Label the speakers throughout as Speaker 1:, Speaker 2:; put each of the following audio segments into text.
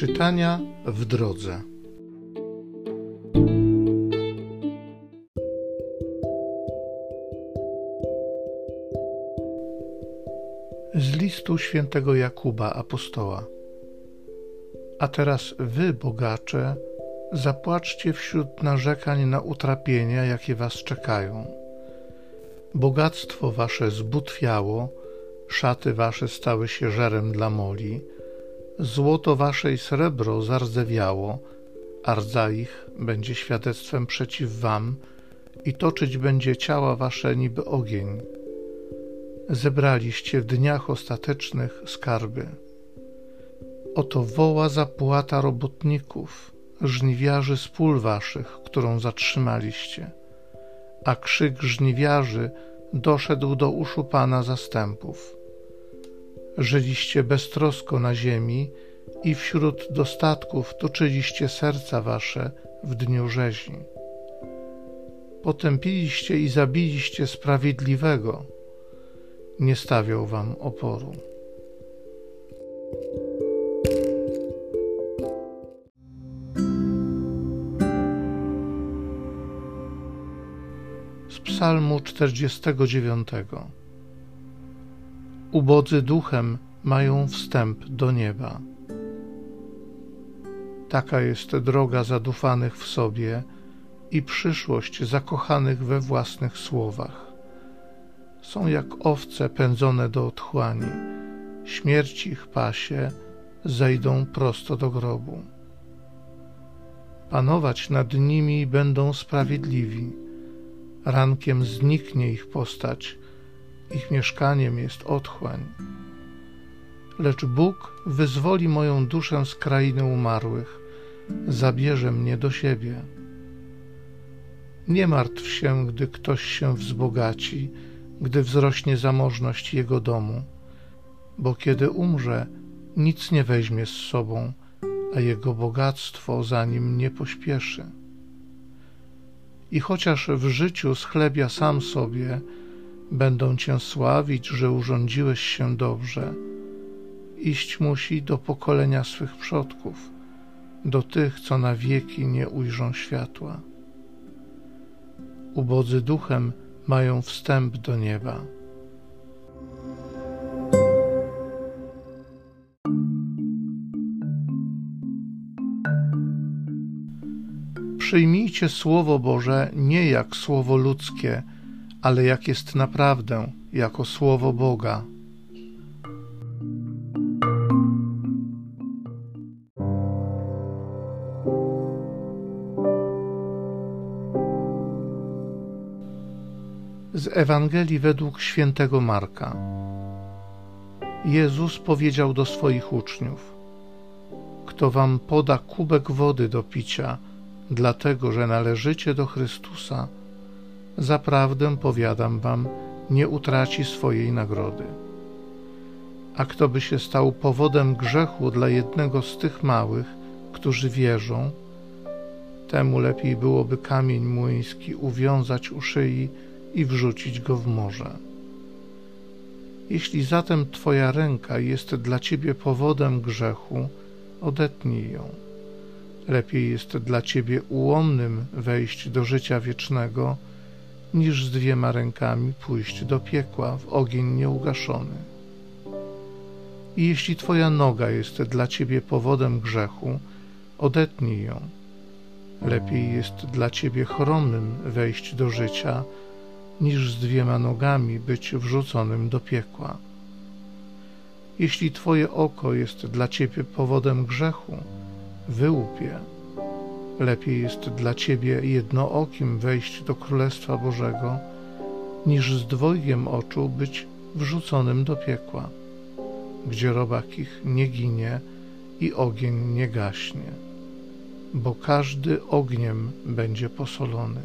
Speaker 1: Czytania w drodze. Z listu świętego Jakuba apostoła. A teraz wy, bogacze, zapłaczcie wśród narzekań na utrapienia, jakie was czekają. Bogactwo wasze zbutwiało, szaty wasze stały się żerem dla moli, złoto wasze i srebro zardzewiało, a rdza ich będzie świadectwem przeciw wam i toczyć będzie ciała wasze niby ogień. Zebraliście w dniach ostatecznych skarby. Oto woła zapłata robotników, żniwiarzy z pól waszych, którą zatrzymaliście. A krzyk żniwiarzy doszedł do uszu Pana zastępów. Żyliście beztrosko na ziemi i wśród dostatków toczyliście serca wasze w dniu rzezi. Potępiliście i zabiliście sprawiedliwego, nie stawiał wam oporu. Z Psalmu 49 Ubodzy duchem mają wstęp do nieba. Taka jest droga zadufanych w sobie i przyszłość zakochanych we własnych słowach. Są jak owce pędzone do otchłani, śmierć ich pasie, zejdą prosto do grobu. Panować nad nimi będą sprawiedliwi, rankiem zniknie ich postać, ich mieszkaniem jest otchłań. Lecz Bóg wyzwoli moją duszę z krainy umarłych, zabierze mnie do siebie. Nie martw się, gdy ktoś się wzbogaci, gdy wzrośnie zamożność jego domu, bo kiedy umrze, nic nie weźmie z sobą, a jego bogactwo za nim nie pośpieszy. I chociaż w życiu schlebia sam sobie, będą cię sławić, że urządziłeś się dobrze, iść musi do pokolenia swych przodków, do tych, co na wieki nie ujrzą światła. Ubodzy duchem mają wstęp do nieba. Przyjmijcie Słowo Boże nie jak słowo ludzkie, ale jak jest naprawdę, jako Słowo Boga. Z Ewangelii według świętego Marka. Jezus powiedział do swoich uczniów: Kto wam poda kubek wody do picia, dlatego że należycie do Chrystusa, zaprawdę powiadam wam, nie utraci swojej nagrody. A kto by się stał powodem grzechu dla jednego z tych małych, którzy wierzą, temu lepiej byłoby kamień młyński uwiązać u szyi i wrzucić go w morze. Jeśli zatem Twoja ręka jest dla Ciebie powodem grzechu, odetnij ją. Lepiej jest dla Ciebie ułomnym wejść do życia wiecznego, niż z dwiema rękami pójść do piekła w ogień nieugaszony. I jeśli Twoja noga jest dla Ciebie powodem grzechu, odetnij ją. Lepiej jest dla Ciebie chromym wejść do życia, niż z dwiema nogami być wrzuconym do piekła. Jeśli Twoje oko jest dla Ciebie powodem grzechu, wyłup je. Lepiej jest dla Ciebie jednookim wejść do Królestwa Bożego, niż z dwojgiem oczu być wrzuconym do piekła, gdzie robak ich nie ginie i ogień nie gaśnie, bo każdy ogniem będzie posolony.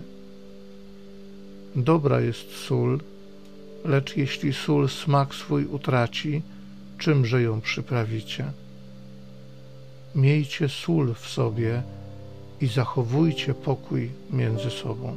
Speaker 1: Dobra jest sól, lecz jeśli sól smak swój utraci, czymże ją przyprawicie? Miejcie sól w sobie i zachowujcie pokój między sobą.